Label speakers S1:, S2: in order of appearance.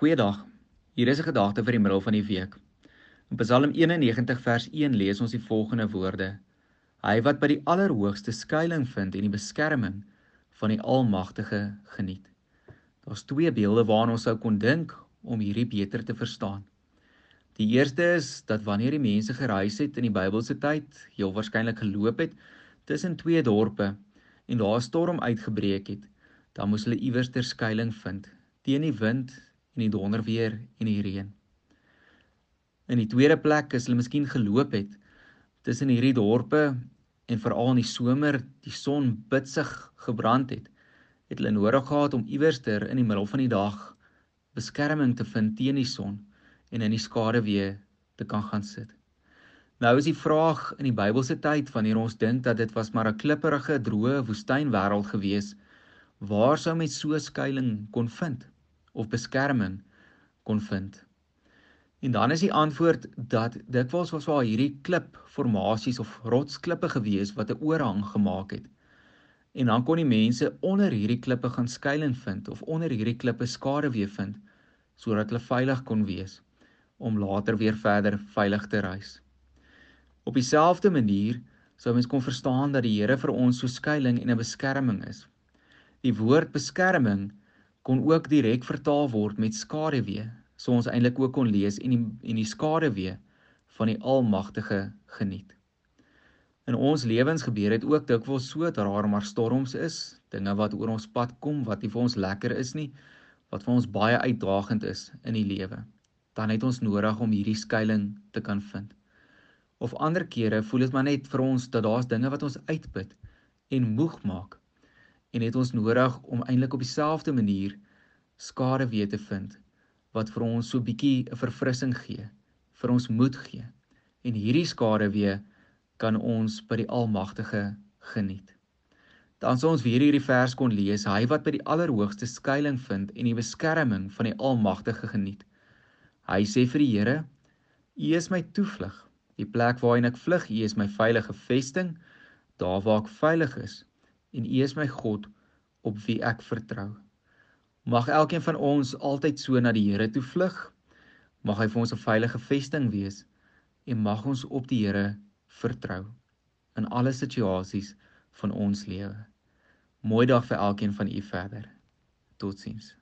S1: Goeiedag. Hier is 'n gedagte vir die middel van die week. In Psalm 91 vers 1 lees ons die volgende woorde: Hy wat by die Allerhoogste skuilings vind en die beskerming van die Almagtige geniet. Daar's twee beelde waaraan ons sou kon dink om hierdie beter te verstaan. Die eerste is dat wanneer die mense gereis het in die Bybelse tyd, heel waarskynlik geloop het tussen twee dorpe en daar 'n storm uitgebreek het, dan moes hulle iewers ter skuilings vind teen die wind en die donderweer en die reën. In die tweede plek is hulle miskien geloop het tussen hierdie dorpe en veral in die somer die son bitsig gebrand het, het hulle nodig gehad om iewerster in die middel van die dag beskerming te vind teen die son en in die skaduwee te kan gaan sit. Nou is die vraag in die Bybelse tyd wanneer ons dink dat dit was maar 'n klipperige, droë woestynwêreld gewees, waar sou mens so skuilings kon vind? Of beskerming kon vind. En dan is die antwoord dat dikwels was daar hierdie klipformasies of rotsklippe gewees wat 'n oorhang gemaak het. En dan kon die mense onder hierdie klippe gaan skuilings vind of onder hierdie klippe skaduwee vind sodat hulle veilig kon wees om later weer verder veilig te reis. Op dieselfde manier sou mens kon verstaan dat die Here vir ons so skuilings en 'n beskerming is. Die woord beskerming kon ook direk vertaal word met skaduwee, so ons eintlik ook kon lees en die en die skaduwee van die Almagtige geniet. In ons lewens gebeur dit ook dikwels so dat daar maar storms is, dinge wat oor ons pad kom wat nie vir ons lekker is nie, wat vir ons baie uitdagend is in die lewe. Dan het ons nodig om hierdie skuilings te kan vind. Of ander kere voel dit maar net vir ons dat daar's dinge wat ons uitput en moeg maak en het ons nodig om eintlik op dieselfde manier skade weer te vind wat vir ons so bietjie 'n verfrissing gee, vir ons moed gee. En hierdie skade weer kan ons by die Almagtige geniet. Dan sou ons weer hierdie vers kon lees, hy wat by die Allerhoogste skuilings vind en die beskerming van die Almagtige geniet. Hy sê vir die Here: U is my toevlug, die plek waarheen ek vlug, U is my veilige vesting, daar waar ek veilig is en U is my God op wie ek vertrou. Mag elkeen van ons altyd so na die Here toe vlug. Mag hy vir ons 'n veilige vesting wees en mag ons op die Here vertrou in alle situasies van ons lewe. Mooi dag vir elkeen van u verder. Totsiens.